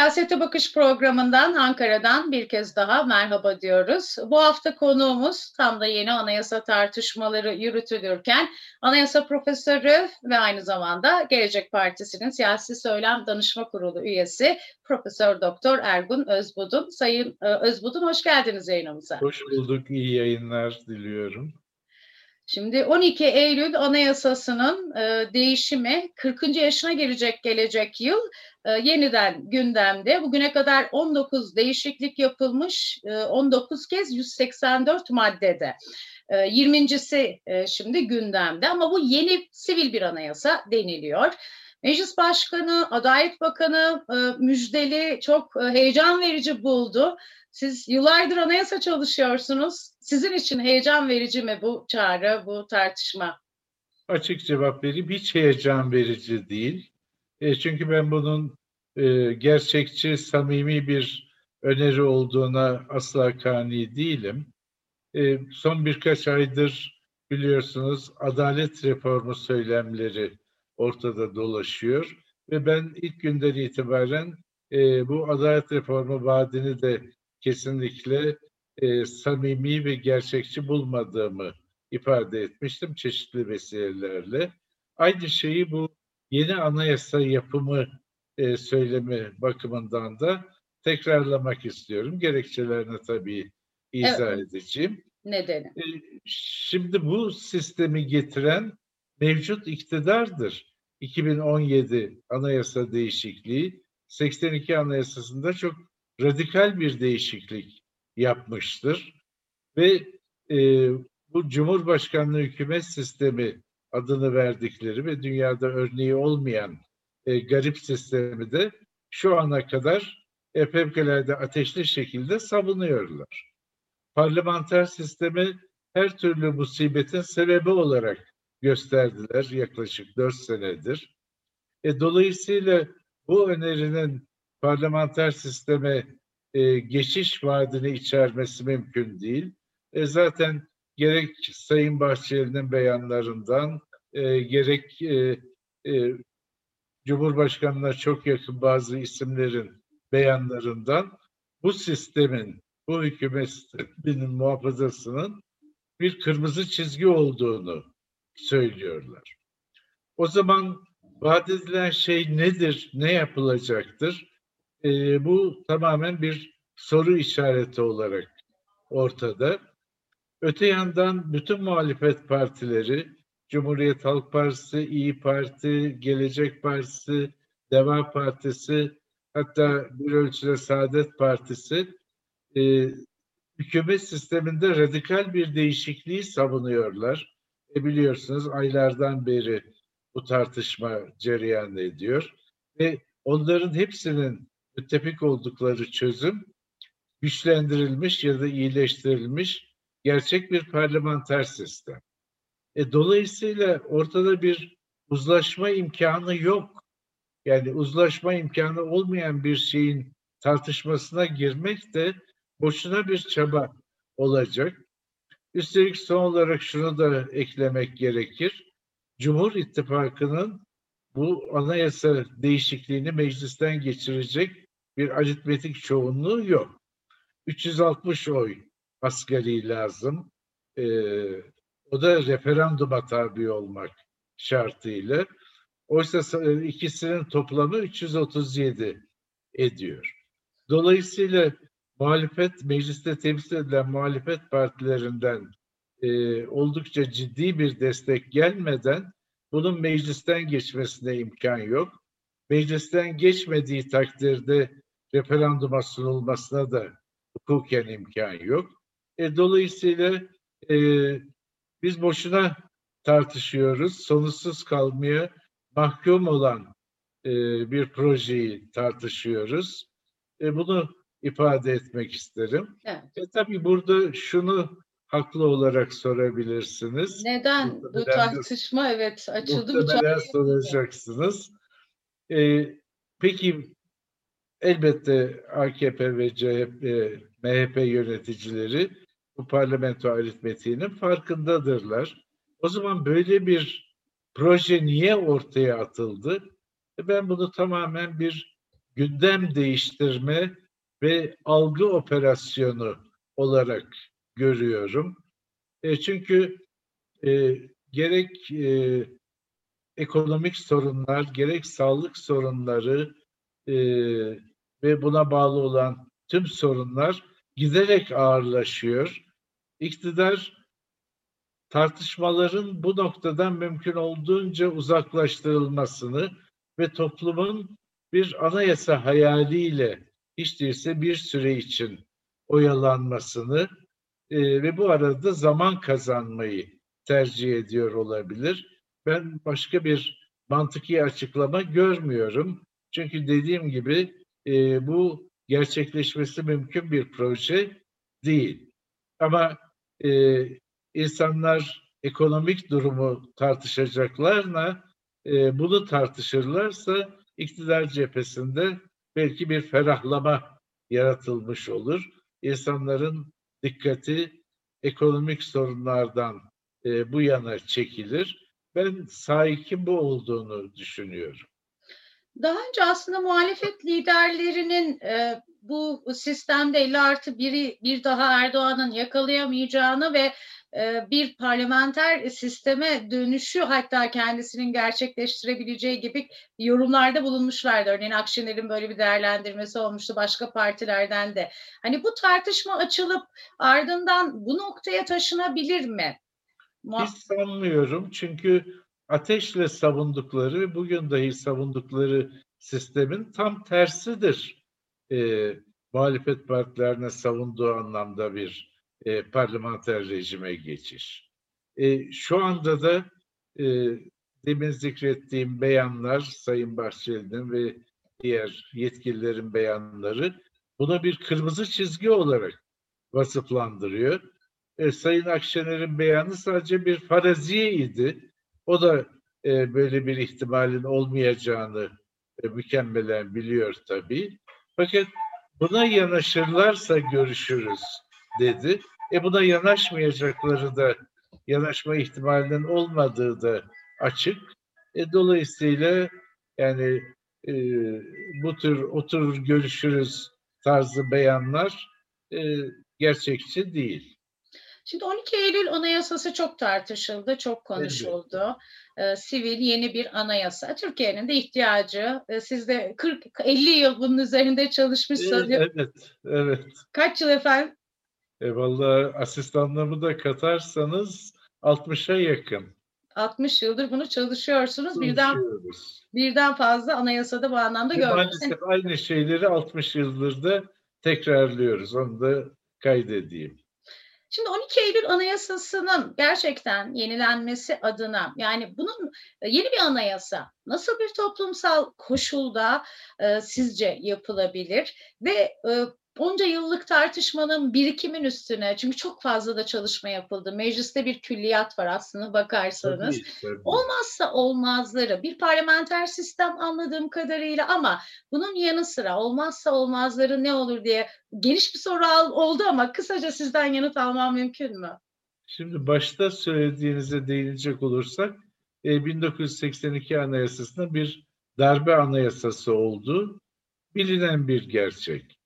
Siyasete Bakış programından Ankara'dan bir kez daha merhaba diyoruz. Bu hafta konuğumuz tam da yeni anayasa tartışmaları yürütülürken anayasa profesörü ve aynı zamanda Gelecek Partisi'nin siyasi söylem danışma kurulu üyesi Profesör Doktor Ergun Özbudun. Sayın e, Özbudun hoş geldiniz yayınımıza. Hoş bulduk, iyi yayınlar diliyorum. Şimdi 12 Eylül Anayasası'nın e, değişimi 40. yaşına gelecek gelecek yıl e, yeniden gündemde. Bugüne kadar 19 değişiklik yapılmış, e, 19 kez 184 maddede. E, 20.si e, şimdi gündemde ama bu yeni sivil bir anayasa deniliyor. Meclis Başkanı, Adalet Bakanı e, müjdeli, çok e, heyecan verici buldu. Siz yıllardır anayasa çalışıyorsunuz. Sizin için heyecan verici mi bu çağrı, bu tartışma? Açık cevap vereyim. Hiç heyecan verici değil. E, çünkü ben bunun e, gerçekçi, samimi bir öneri olduğuna asla kani değilim. E, son birkaç aydır biliyorsunuz adalet reformu söylemleri ortada dolaşıyor ve ben ilk günden itibaren e, bu adalet reformu vaadini de kesinlikle e, samimi ve gerçekçi bulmadığımı ifade etmiştim çeşitli vesilelerle. Aynı şeyi bu yeni anayasa yapımı e, söylemi bakımından da tekrarlamak istiyorum. Gerekçelerini tabii izah evet. edeceğim. Nedeni? E, şimdi bu sistemi getiren mevcut iktidardır. 2017 anayasa değişikliği 82 anayasasında çok radikal bir değişiklik yapmıştır ve e, bu Cumhurbaşkanlığı hükümet sistemi adını verdikleri ve dünyada örneği olmayan e, garip sistemi de şu ana kadar e, fevkalade ateşli şekilde savunuyorlar. Parlamenter sistemi her türlü musibetin sebebi olarak gösterdiler yaklaşık dört senedir. E, dolayısıyla bu önerinin parlamenter sisteme e, geçiş vaadini içermesi mümkün değil. E, zaten gerek Sayın Bahçeli'nin beyanlarından e, gerek e, e, Cumhurbaşkanı'na çok yakın bazı isimlerin beyanlarından bu sistemin, bu hükümet sisteminin muhafazasının bir kırmızı çizgi olduğunu söylüyorlar. O zaman vaat edilen şey nedir, ne yapılacaktır? E, bu tamamen bir soru işareti olarak ortada. Öte yandan bütün muhalefet partileri, Cumhuriyet Halk Partisi, İyi Parti, Gelecek Partisi, Deva Partisi, hatta bir ölçüde Saadet Partisi e, hükümet sisteminde radikal bir değişikliği savunuyorlar. E biliyorsunuz aylardan beri bu tartışma cereyan ediyor ve onların hepsinin müttefik oldukları çözüm güçlendirilmiş ya da iyileştirilmiş gerçek bir parlamenter sistem. E, dolayısıyla ortada bir uzlaşma imkanı yok. Yani uzlaşma imkanı olmayan bir şeyin tartışmasına girmek de boşuna bir çaba olacak. Üstelik son olarak şunu da eklemek gerekir. Cumhur İttifakı'nın bu anayasa değişikliğini meclisten geçirecek bir aritmetik çoğunluğu yok. 360 oy asgari lazım. Ee, o da referanduma tabi olmak şartıyla. Oysa ikisinin toplamı 337 ediyor. Dolayısıyla muhalefet, mecliste temsil edilen muhalefet partilerinden e, oldukça ciddi bir destek gelmeden bunun meclisten geçmesine imkan yok. Meclisten geçmediği takdirde referanduma sunulmasına da hukuken imkan yok. E, dolayısıyla e, biz boşuna tartışıyoruz. Sonuçsuz kalmaya mahkum olan e, bir projeyi tartışıyoruz. E, bunu ifade etmek isterim. Evet. E, tabii burada şunu haklı olarak sorabilirsiniz. Neden bu tartışma evet açıldı mı? Muhtemelen soracaksınız. Ee, peki elbette AKP ve CHP, MHP yöneticileri bu parlamento aritmetiğinin farkındadırlar. O zaman böyle bir proje niye ortaya atıldı? E, ben bunu tamamen bir gündem değiştirme ve algı operasyonu olarak görüyorum. E, çünkü e, gerek e, ekonomik sorunlar, gerek sağlık sorunları e, ve buna bağlı olan tüm sorunlar giderek ağırlaşıyor. İktidar tartışmaların bu noktadan mümkün olduğunca uzaklaştırılmasını ve toplumun bir anayasa hayaliyle hiç değilse bir süre için oyalanmasını e, ve bu arada zaman kazanmayı tercih ediyor olabilir. Ben başka bir mantıki açıklama görmüyorum. Çünkü dediğim gibi e, bu gerçekleşmesi mümkün bir proje değil. Ama e, insanlar ekonomik durumu tartışacaklarına e, bunu tartışırlarsa iktidar cephesinde belki bir ferahlama yaratılmış olur. İnsanların dikkati ekonomik sorunlardan e, bu yana çekilir. Ben sahikin bu olduğunu düşünüyorum. Daha önce aslında muhalefet liderlerinin e, bu sistemde 50 artı biri bir daha Erdoğan'ın yakalayamayacağını ve e, bir parlamenter sisteme dönüşü hatta kendisinin gerçekleştirebileceği gibi yorumlarda bulunmuşlardı. Örneğin Akşener'in böyle bir değerlendirmesi olmuştu başka partilerden de. Hani bu tartışma açılıp ardından bu noktaya taşınabilir mi? Hiç sanmıyorum çünkü ateşle savundukları bugün dahi savundukları sistemin tam tersidir. E, muhalefet partilerine savunduğu anlamda bir e, parlamenter rejime geçiş. E, şu anda da e, demin zikrettiğim beyanlar Sayın Bahçeli'nin ve diğer yetkililerin beyanları buna bir kırmızı çizgi olarak vasıflandırıyor. E, Sayın Akşener'in beyanı sadece bir faraziye idi. O da e, böyle bir ihtimalin olmayacağını e, mükemmelen biliyor tabii. Fakat buna yanaşırlarsa görüşürüz dedi. E buna yanaşmayacakları da yanaşma ihtimalinin olmadığı da açık. E, dolayısıyla yani e, bu tür oturur görüşürüz tarzı beyanlar e, gerçekçi değil. Şimdi 12 Eylül Anayasası çok tartışıldı, çok konuşuldu. Evet. Sivil yeni bir anayasa. Türkiye'nin de ihtiyacı. Ee, siz de 40-50 yıl bunun üzerinde çalışmışsınız. Evet, evet. Kaç yıl efendim? E vallahi asistanlarımı da katarsanız 60'a yakın. 60 yıldır bunu çalışıyorsunuz. Birden birden fazla anayasada bu anlamda gördük. Maalesef aynı şeyleri 60 yıldır da tekrarlıyoruz. Onu da kaydedeyim. Şimdi 12 Eylül Anayasası'nın gerçekten yenilenmesi adına yani bunun e, yeni bir anayasa nasıl bir toplumsal koşulda e, sizce yapılabilir? Ve e, onca yıllık tartışmanın birikimin üstüne çünkü çok fazla da çalışma yapıldı. Mecliste bir külliyat var aslında bakarsanız. Tabii, tabii. Olmazsa olmazları bir parlamenter sistem anladığım kadarıyla ama bunun yanı sıra olmazsa olmazları ne olur diye geniş bir soru oldu ama kısaca sizden yanıt almam mümkün mü? Şimdi başta söylediğinize değinecek olursak 1982 e, Anayasası'nın bir darbe anayasası oldu. Bilinen bir gerçek.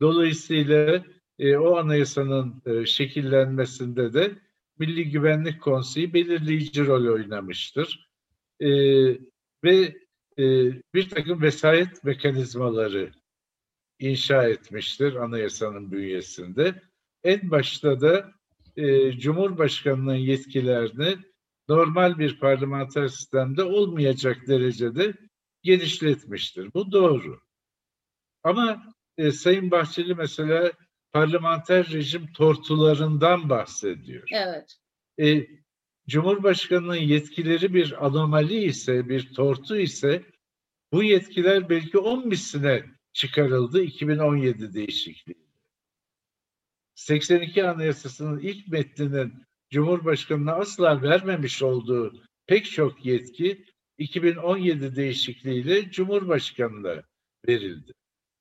Dolayısıyla e, o anayasanın e, şekillenmesinde de Milli Güvenlik Konseyi belirleyici rol oynamıştır. E, ve e, bir takım vesayet mekanizmaları inşa etmiştir anayasanın bünyesinde. En başta da e, Cumhurbaşkanı'nın yetkilerini normal bir parlamenter sistemde olmayacak derecede genişletmiştir. Bu doğru. Ama e, Sayın Bahçeli mesela parlamenter rejim tortularından bahsediyor. Evet. E, Cumhurbaşkanının yetkileri bir anomali ise, bir tortu ise bu yetkiler belki 10 misline çıkarıldı 2017 değişikliği. 82 Anayasası'nın ilk metninin Cumhurbaşkanı'na asla vermemiş olduğu pek çok yetki 2017 değişikliğiyle Cumhurbaşkanı'na verildi.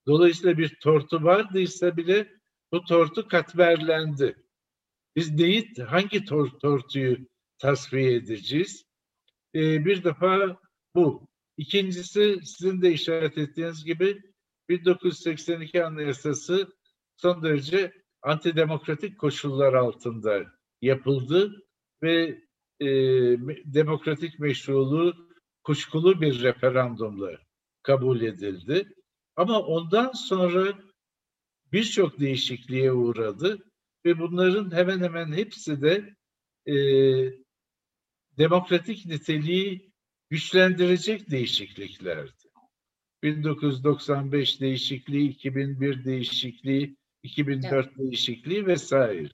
Dolayısıyla bir tortu vardıysa bile bu tortu katmerlendi. Biz neyi, hangi tor, tortuyu tasfiye edeceğiz? Ee, bir defa bu. İkincisi sizin de işaret ettiğiniz gibi 1982 Anayasası son derece antidemokratik koşullar altında yapıldı ve e, demokratik meşruluğu kuşkulu bir referandumla kabul edildi. Ama ondan sonra birçok değişikliğe uğradı ve bunların hemen hemen hepsi de e, demokratik niteliği güçlendirecek değişikliklerdi. 1995 değişikliği, 2001 değişikliği, 2004 evet. değişikliği vesaire.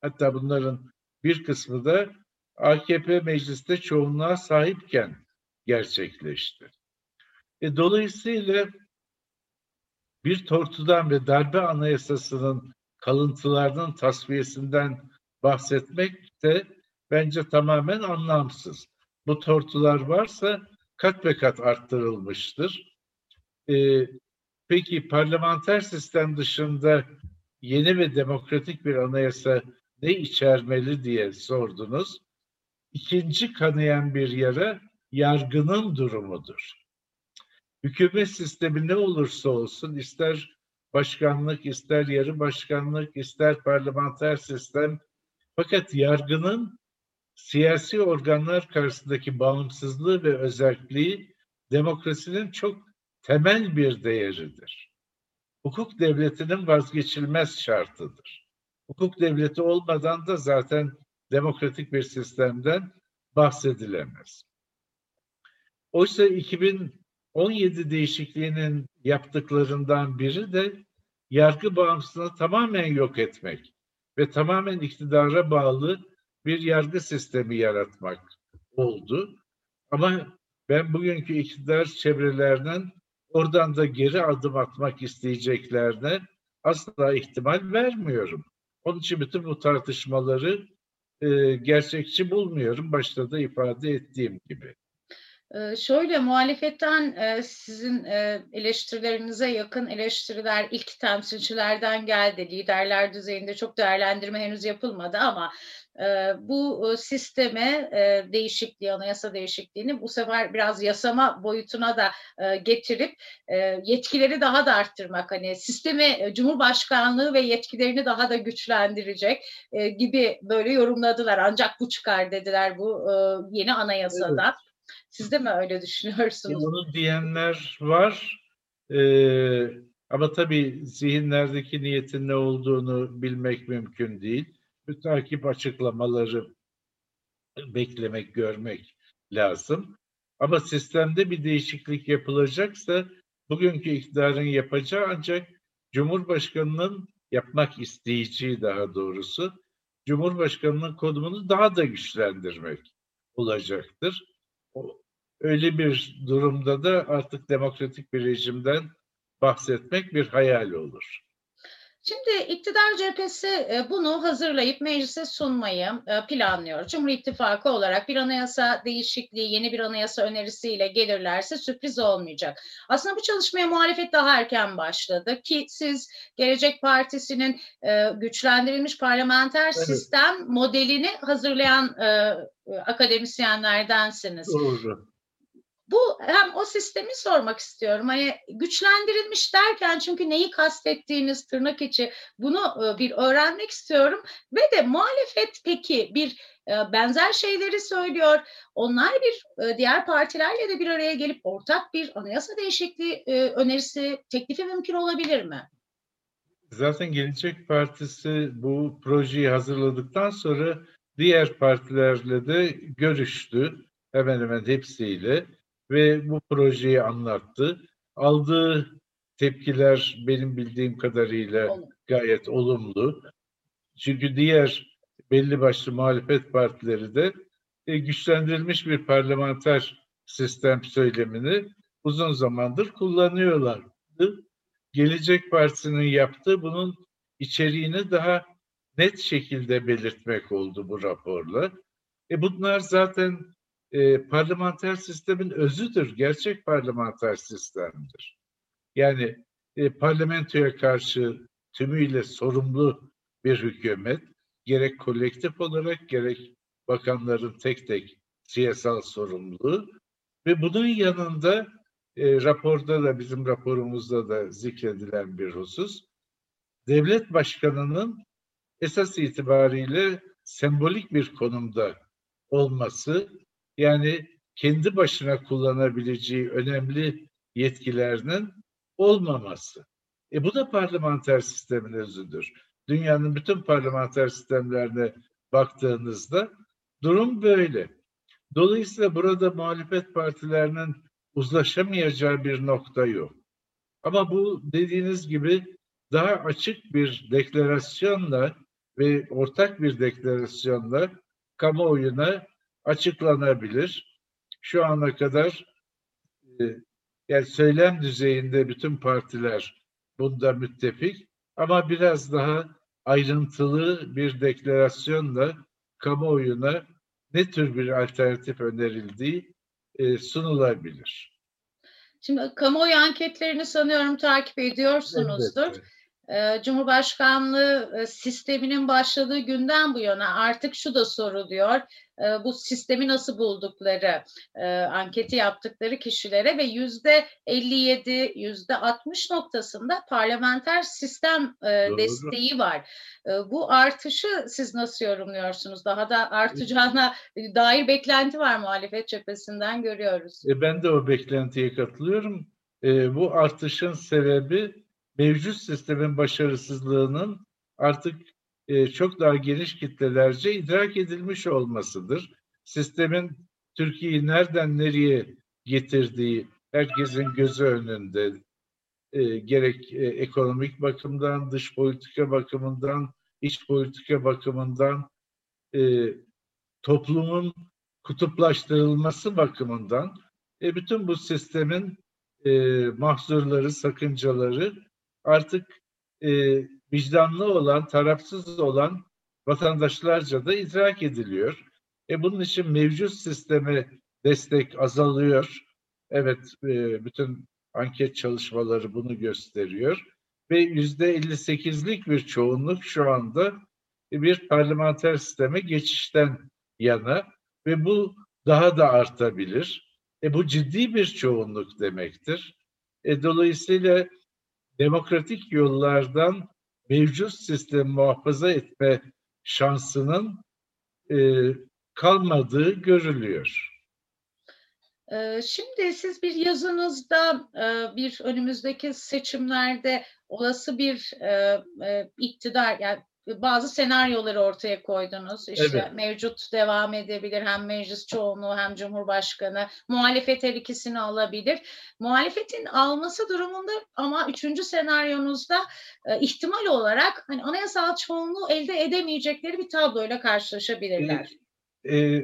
Hatta bunların bir kısmı da AKP mecliste çoğunluğa sahipken gerçekleşti. E, dolayısıyla bir tortudan ve darbe anayasasının kalıntılarının tasfiyesinden bahsetmek de bence tamamen anlamsız. Bu tortular varsa kat ve kat arttırılmıştır. Ee, peki parlamenter sistem dışında yeni ve demokratik bir anayasa ne içermeli diye sordunuz. İkinci kanayan bir yara yargının durumudur. Hükümet sistemi ne olursa olsun ister başkanlık, ister yarı başkanlık, ister parlamenter sistem fakat yargının siyasi organlar karşısındaki bağımsızlığı ve özelliği demokrasinin çok temel bir değeridir. Hukuk devletinin vazgeçilmez şartıdır. Hukuk devleti olmadan da zaten demokratik bir sistemden bahsedilemez. Oysa 2017 değişikliğinin yaptıklarından biri de yargı bağımsızlığını tamamen yok etmek ve tamamen iktidara bağlı bir yargı sistemi yaratmak oldu. Ama ben bugünkü iktidar çevrelerinin oradan da geri adım atmak isteyeceklerine asla ihtimal vermiyorum. Onun için bütün bu tartışmaları e, gerçekçi bulmuyorum. Başta da ifade ettiğim gibi. Ee, şöyle muhalefetten e, sizin e, eleştirilerinize yakın eleştiriler ilk temsilcilerden geldi. Liderler düzeyinde çok değerlendirme henüz yapılmadı ama e, bu sisteme değişikliği, anayasa değişikliğini bu sefer biraz yasama boyutuna da getirip yetkileri daha da arttırmak, hani sistemi Cumhurbaşkanlığı ve yetkilerini daha da güçlendirecek gibi böyle yorumladılar. Ancak bu çıkar dediler bu yeni anayasada. Evet. Siz de mi öyle düşünüyorsunuz? Onu diyenler var. Ee, ama tabii zihinlerdeki niyetin ne olduğunu bilmek mümkün değil. Bu takip açıklamaları beklemek, görmek lazım. Ama sistemde bir değişiklik yapılacaksa bugünkü iktidarın yapacağı ancak Cumhurbaşkanı'nın yapmak isteyeceği daha doğrusu Cumhurbaşkanı'nın konumunu daha da güçlendirmek olacaktır öyle bir durumda da artık demokratik bir rejimden bahsetmek bir hayal olur. Şimdi iktidar cephesi e, bunu hazırlayıp meclise sunmayı e, planlıyor. Cumhur İttifakı olarak bir anayasa değişikliği, yeni bir anayasa önerisiyle gelirlerse sürpriz olmayacak. Aslında bu çalışmaya muhalefet daha erken başladı ki siz Gelecek Partisi'nin e, güçlendirilmiş parlamenter evet. sistem modelini hazırlayan akademisyenlerdensiniz. Doğru. Bu hem o sistemi sormak istiyorum. Hani güçlendirilmiş derken çünkü neyi kastettiğiniz tırnak içi bunu e, bir öğrenmek istiyorum. Ve de muhalefet peki bir e, benzer şeyleri söylüyor. Onlar bir e, diğer partilerle de bir araya gelip ortak bir anayasa değişikliği önerisi teklifi mümkün olabilir mi? Zaten Gelecek Partisi bu projeyi hazırladıktan sonra diğer partilerle de görüştü. Hemen hemen hepsiyle ve bu projeyi anlattı. Aldığı tepkiler benim bildiğim kadarıyla gayet olumlu. Çünkü diğer belli başlı muhalefet partileri de e, güçlendirilmiş bir parlamenter sistem söylemini uzun zamandır kullanıyorlardı. Gelecek Partisi'nin yaptığı bunun içeriğini daha net şekilde belirtmek oldu bu raporla. E bunlar zaten e, parlamenter sistemin özüdür. Gerçek parlamenter sistemdir. Yani e, parlamentoya karşı tümüyle sorumlu bir hükümet gerek kolektif olarak gerek bakanların tek tek siyasal sorumluluğu ve bunun yanında e, raporda da bizim raporumuzda da zikredilen bir husus. Devlet başkanının esas itibariyle sembolik bir konumda olması, yani kendi başına kullanabileceği önemli yetkilerinin olmaması. E bu da parlamenter sistemin özüdür. Dünyanın bütün parlamenter sistemlerine baktığınızda durum böyle. Dolayısıyla burada muhalefet partilerinin uzlaşamayacağı bir nokta yok. Ama bu dediğiniz gibi daha açık bir deklarasyonla ve ortak bir deklarasyonla kamuoyuna açıklanabilir. Şu ana kadar e, yani söylem düzeyinde bütün partiler bunda müttefik ama biraz daha ayrıntılı bir deklarasyonla kamuoyuna ne tür bir alternatif önerildiği e, sunulabilir. Şimdi kamuoyu anketlerini sanıyorum takip ediyorsunuzdur. Elbette. Ee, Cumhurbaşkanlığı e, sisteminin başladığı günden bu yana artık şu da soruluyor. Ee, Bu sistemi nasıl buldukları, e, anketi yaptıkları kişilere ve yüzde 57, yüzde 60 noktasında parlamenter sistem e, Doğru. desteği var. E, Bu artışı siz nasıl yorumluyorsunuz? Daha da artacağına dair beklenti var muhalefet cephesinden görüyoruz. E, ben de o beklentiye katılıyorum. E, bu artışın sebebi mevcut sistemin başarısızlığının artık e, çok daha geniş kitlelerce idrak edilmiş olmasıdır. Sistemin Türkiye'yi nereden nereye getirdiği herkesin gözü önünde e, gerek e, ekonomik bakımdan, dış politika bakımından, iç politika bakımından, e, toplumun kutuplaştırılması bakımından e, bütün bu sistemin e, mahzurları, sakıncaları artık e, vicdanlı olan, tarafsız olan vatandaşlarca da idrak ediliyor. E, bunun için mevcut sisteme destek azalıyor. Evet, e, bütün anket çalışmaları bunu gösteriyor. Ve yüzde 58'lik bir çoğunluk şu anda e, bir parlamenter sisteme geçişten yana ve bu daha da artabilir. E, bu ciddi bir çoğunluk demektir. E, dolayısıyla demokratik yollardan mevcut sistemi muhafaza etme şansının e, kalmadığı görülüyor. Ee, Şimdi siz bir yazınızda e, bir önümüzdeki seçimlerde olası bir e, e, iktidar yani bazı senaryoları ortaya koydunuz. İşte Evet. mevcut devam edebilir hem meclis çoğunluğu hem cumhurbaşkanı. Muhalefet her ikisini alabilir. Muhalefetin alması durumunda ama üçüncü senaryonuzda e, ihtimal olarak hani anayasal çoğunluğu elde edemeyecekleri bir tabloyla karşılaşabilirler. E,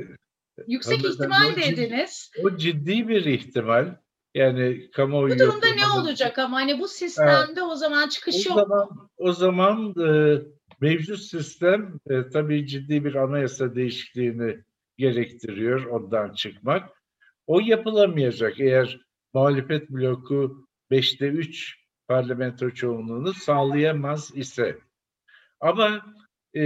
Yüksek hanımefendi, ihtimal o ciddi- dediniz. o ciddi bir ihtimal. Yani kamuoyu Bu durumda ne olacak ama hani bu sistemde o zaman çıkış O yok zaman, o zaman e, mevcut sistem e, tabii ciddi bir anayasa değişikliğini gerektiriyor ondan çıkmak. O yapılamayacak eğer muhalefet bloku 5'te 3 parlamento çoğunluğunu sağlayamaz ise. Ama e,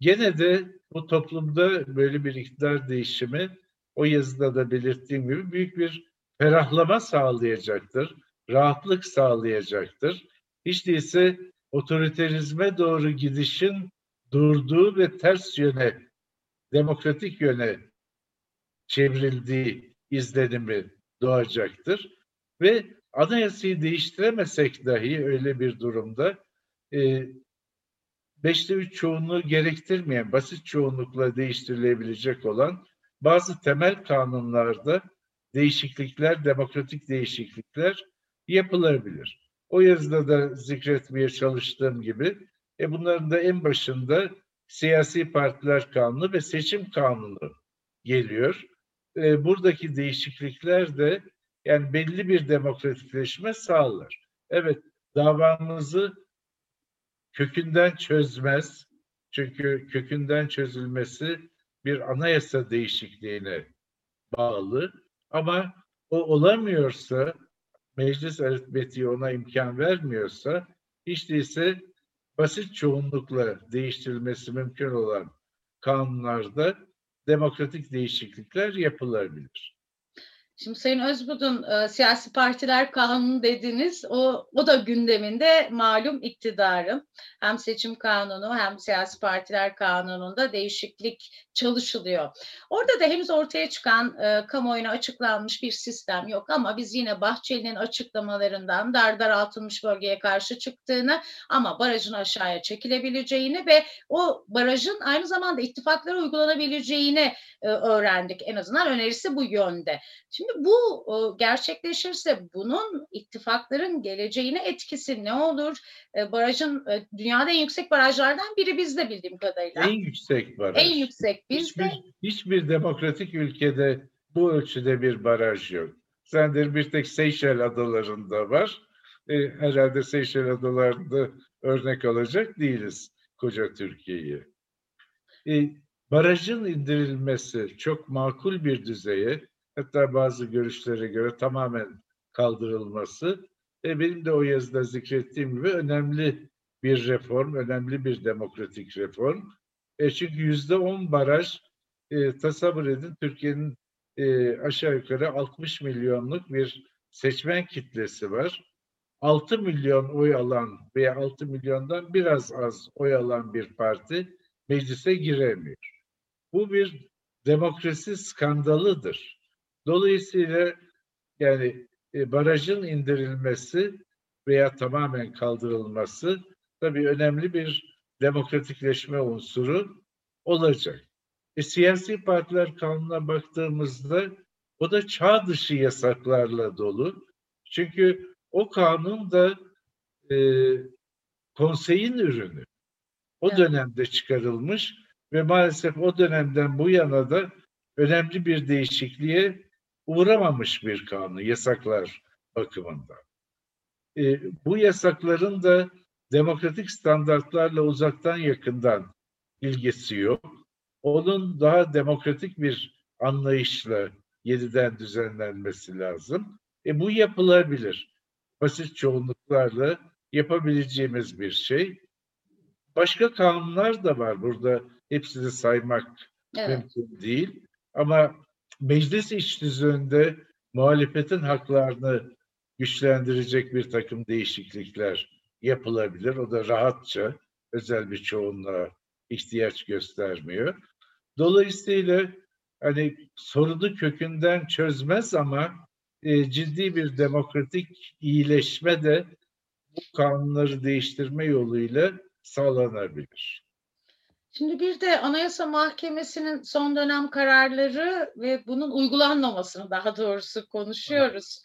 gene de bu toplumda böyle bir iktidar değişimi o yazıda da belirttiğim gibi büyük bir ferahlama sağlayacaktır, rahatlık sağlayacaktır. Hiç değilse otoriterizme doğru gidişin durduğu ve ters yöne, demokratik yöne çevrildiği izlenimi doğacaktır. Ve anayasayı değiştiremesek dahi öyle bir durumda e, beşte üç çoğunluğu gerektirmeyen, basit çoğunlukla değiştirilebilecek olan bazı temel kanunlarda değişiklikler, demokratik değişiklikler yapılabilir. O yazıda da zikretmeye çalıştığım gibi e bunların da en başında siyasi partiler kanunu ve seçim kanunu geliyor. E, buradaki değişiklikler de yani belli bir demokratikleşme sağlar. Evet davamızı kökünden çözmez. Çünkü kökünden çözülmesi bir anayasa değişikliğine bağlı. Ama o olamıyorsa, meclis aritmetiği ona imkan vermiyorsa, hiç değilse basit çoğunlukla değiştirilmesi mümkün olan kanunlarda demokratik değişiklikler yapılabilir. Şimdi Sayın Özbudun e, siyasi partiler kanunu dediniz. O, o da gündeminde malum iktidarın hem seçim kanunu hem siyasi partiler kanununda değişiklik çalışılıyor. Orada da henüz ortaya çıkan e, kamuoyuna açıklanmış bir sistem yok ama biz yine Bahçeli'nin açıklamalarından dar daraltılmış bölgeye karşı çıktığını ama barajın aşağıya çekilebileceğini ve o barajın aynı zamanda ittifaklara uygulanabileceğini e, öğrendik. En azından önerisi bu yönde. Şimdi bu e, gerçekleşirse bunun ittifakların geleceğine etkisi ne olur? E, barajın e, dünyada en yüksek barajlardan biri bizde bildiğim kadarıyla. En yüksek baraj. En yüksek bizde. Hiçbir, hiçbir demokratik ülkede bu ölçüde bir baraj yok. Sendir bir tek Seyşel adalarında var. E, herhalde Seyşel adalarında örnek alacak değiliz koca Türkiye'yi. E, barajın indirilmesi çok makul bir düzeye, hatta bazı görüşlere göre tamamen kaldırılması e, benim de o yazıda zikrettiğim gibi önemli bir reform, önemli bir demokratik reform. E, çünkü yüzde on baraj e, tasavvur edin Türkiye'nin e, aşağı yukarı 60 milyonluk bir seçmen kitlesi var. 6 milyon oy alan veya 6 milyondan biraz az oy alan bir parti meclise giremiyor. Bu bir demokrasi skandalıdır. Dolayısıyla yani e, barajın indirilmesi veya tamamen kaldırılması tabii önemli bir demokratikleşme unsuru olacak. E, siyasi partiler kanununa baktığımızda o da çağ dışı yasaklarla dolu. Çünkü o kanun da e, konseyin ürünü. O Evet. dönemde çıkarılmış ve maalesef o dönemden bu yana da önemli bir değişikliğe uğramamış bir kanun yasaklar bakımından. E, bu yasakların da demokratik standartlarla uzaktan yakından ilgisi yok. Onun daha demokratik bir anlayışla yeniden düzenlenmesi lazım. E, bu yapılabilir. Basit çoğunluklarla yapabileceğimiz bir şey. Başka kanunlar da var burada. Hepsini saymak Evet. mümkün değil. Ama meclis iç düzeninde muhalefetin haklarını güçlendirecek bir takım değişiklikler yapılabilir. O da rahatça özel bir çoğunluğa ihtiyaç göstermiyor. Dolayısıyla hani sorunu kökünden çözmez ama e, ciddi bir demokratik iyileşme de bu kanunları değiştirme yoluyla sağlanabilir. Şimdi bir de Anayasa Mahkemesi'nin son dönem kararları ve bunun uygulanmamasını daha doğrusu konuşuyoruz.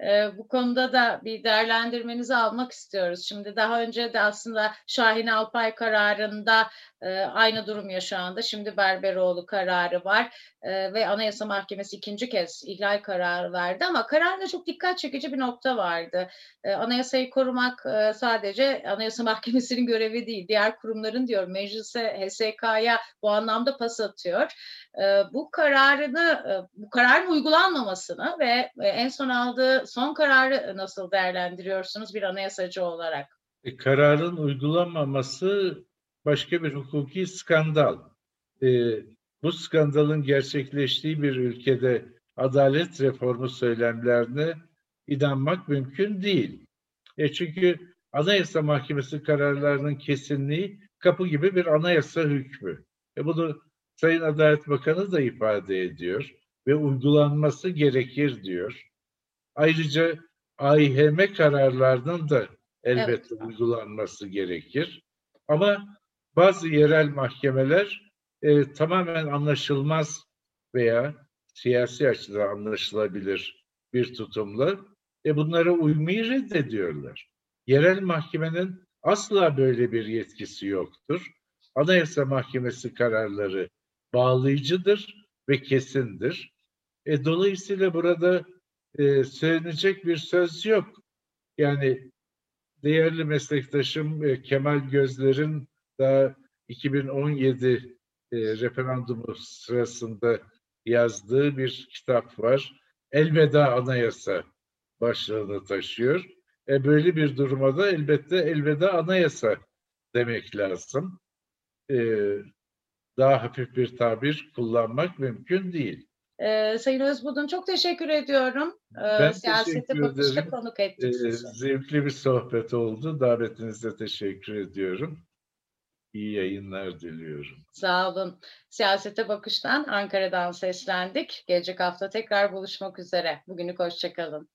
Ee, bu konuda da bir değerlendirmenizi almak istiyoruz. Şimdi daha önce de aslında Şahin Alpay kararında e, aynı durum yaşandı. Şimdi Berberoğlu kararı var e, ve Anayasa Mahkemesi ikinci kez ihlal kararı verdi ama kararda çok dikkat çekici bir nokta vardı. E, anayasayı korumak sadece Anayasa Mahkemesi'nin görevi değil, diğer kurumların diyor meclise, HSK'ya bu anlamda pas atıyor. Bu kararını, bu kararın uygulanmamasını ve en son aldığı son kararı nasıl değerlendiriyorsunuz bir anayasacı olarak? E, kararın uygulanmaması başka bir hukuki skandal. E, bu skandalın gerçekleştiği bir ülkede adalet reformu söylemlerine inanmak mümkün değil. E çünkü Anayasa Mahkemesi kararlarının kesinliği kapı gibi bir anayasa hükmü. E bunu Sayın Adalet Bakanı da ifade ediyor ve uygulanması gerekir diyor. Ayrıca AİHM kararlarının da elbette uygulanması gerekir. Ama bazı yerel mahkemeler e, tamamen anlaşılmaz veya siyasi açıdan anlaşılabilir bir tutumla e, bunlara uymayı reddediyorlar. Yerel mahkemenin asla böyle bir yetkisi yoktur. Anayasa Mahkemesi kararları bağlayıcıdır ve kesindir. E, dolayısıyla burada e, söylenecek bir söz yok. Yani değerli meslektaşım e, Kemal Gözler'in daha 2017 e, referandumu sırasında yazdığı bir kitap var. Elveda Anayasa başlığını taşıyor. E, böyle bir duruma da elbette elveda anayasa demek lazım. E, daha hafif bir tabir kullanmak mümkün değil. Ee, Sayın Özbudun çok teşekkür ediyorum. Ee, Ben siyasete bakışta konuk Ee, ettik sizi. zevkli bir sohbet oldu. Davetinize teşekkür ediyorum. İyi yayınlar diliyorum. Sağ olun. Siyasete bakıştan Ankara'dan seslendik. Gelecek hafta tekrar buluşmak üzere. Bugünlük hoşçakalın.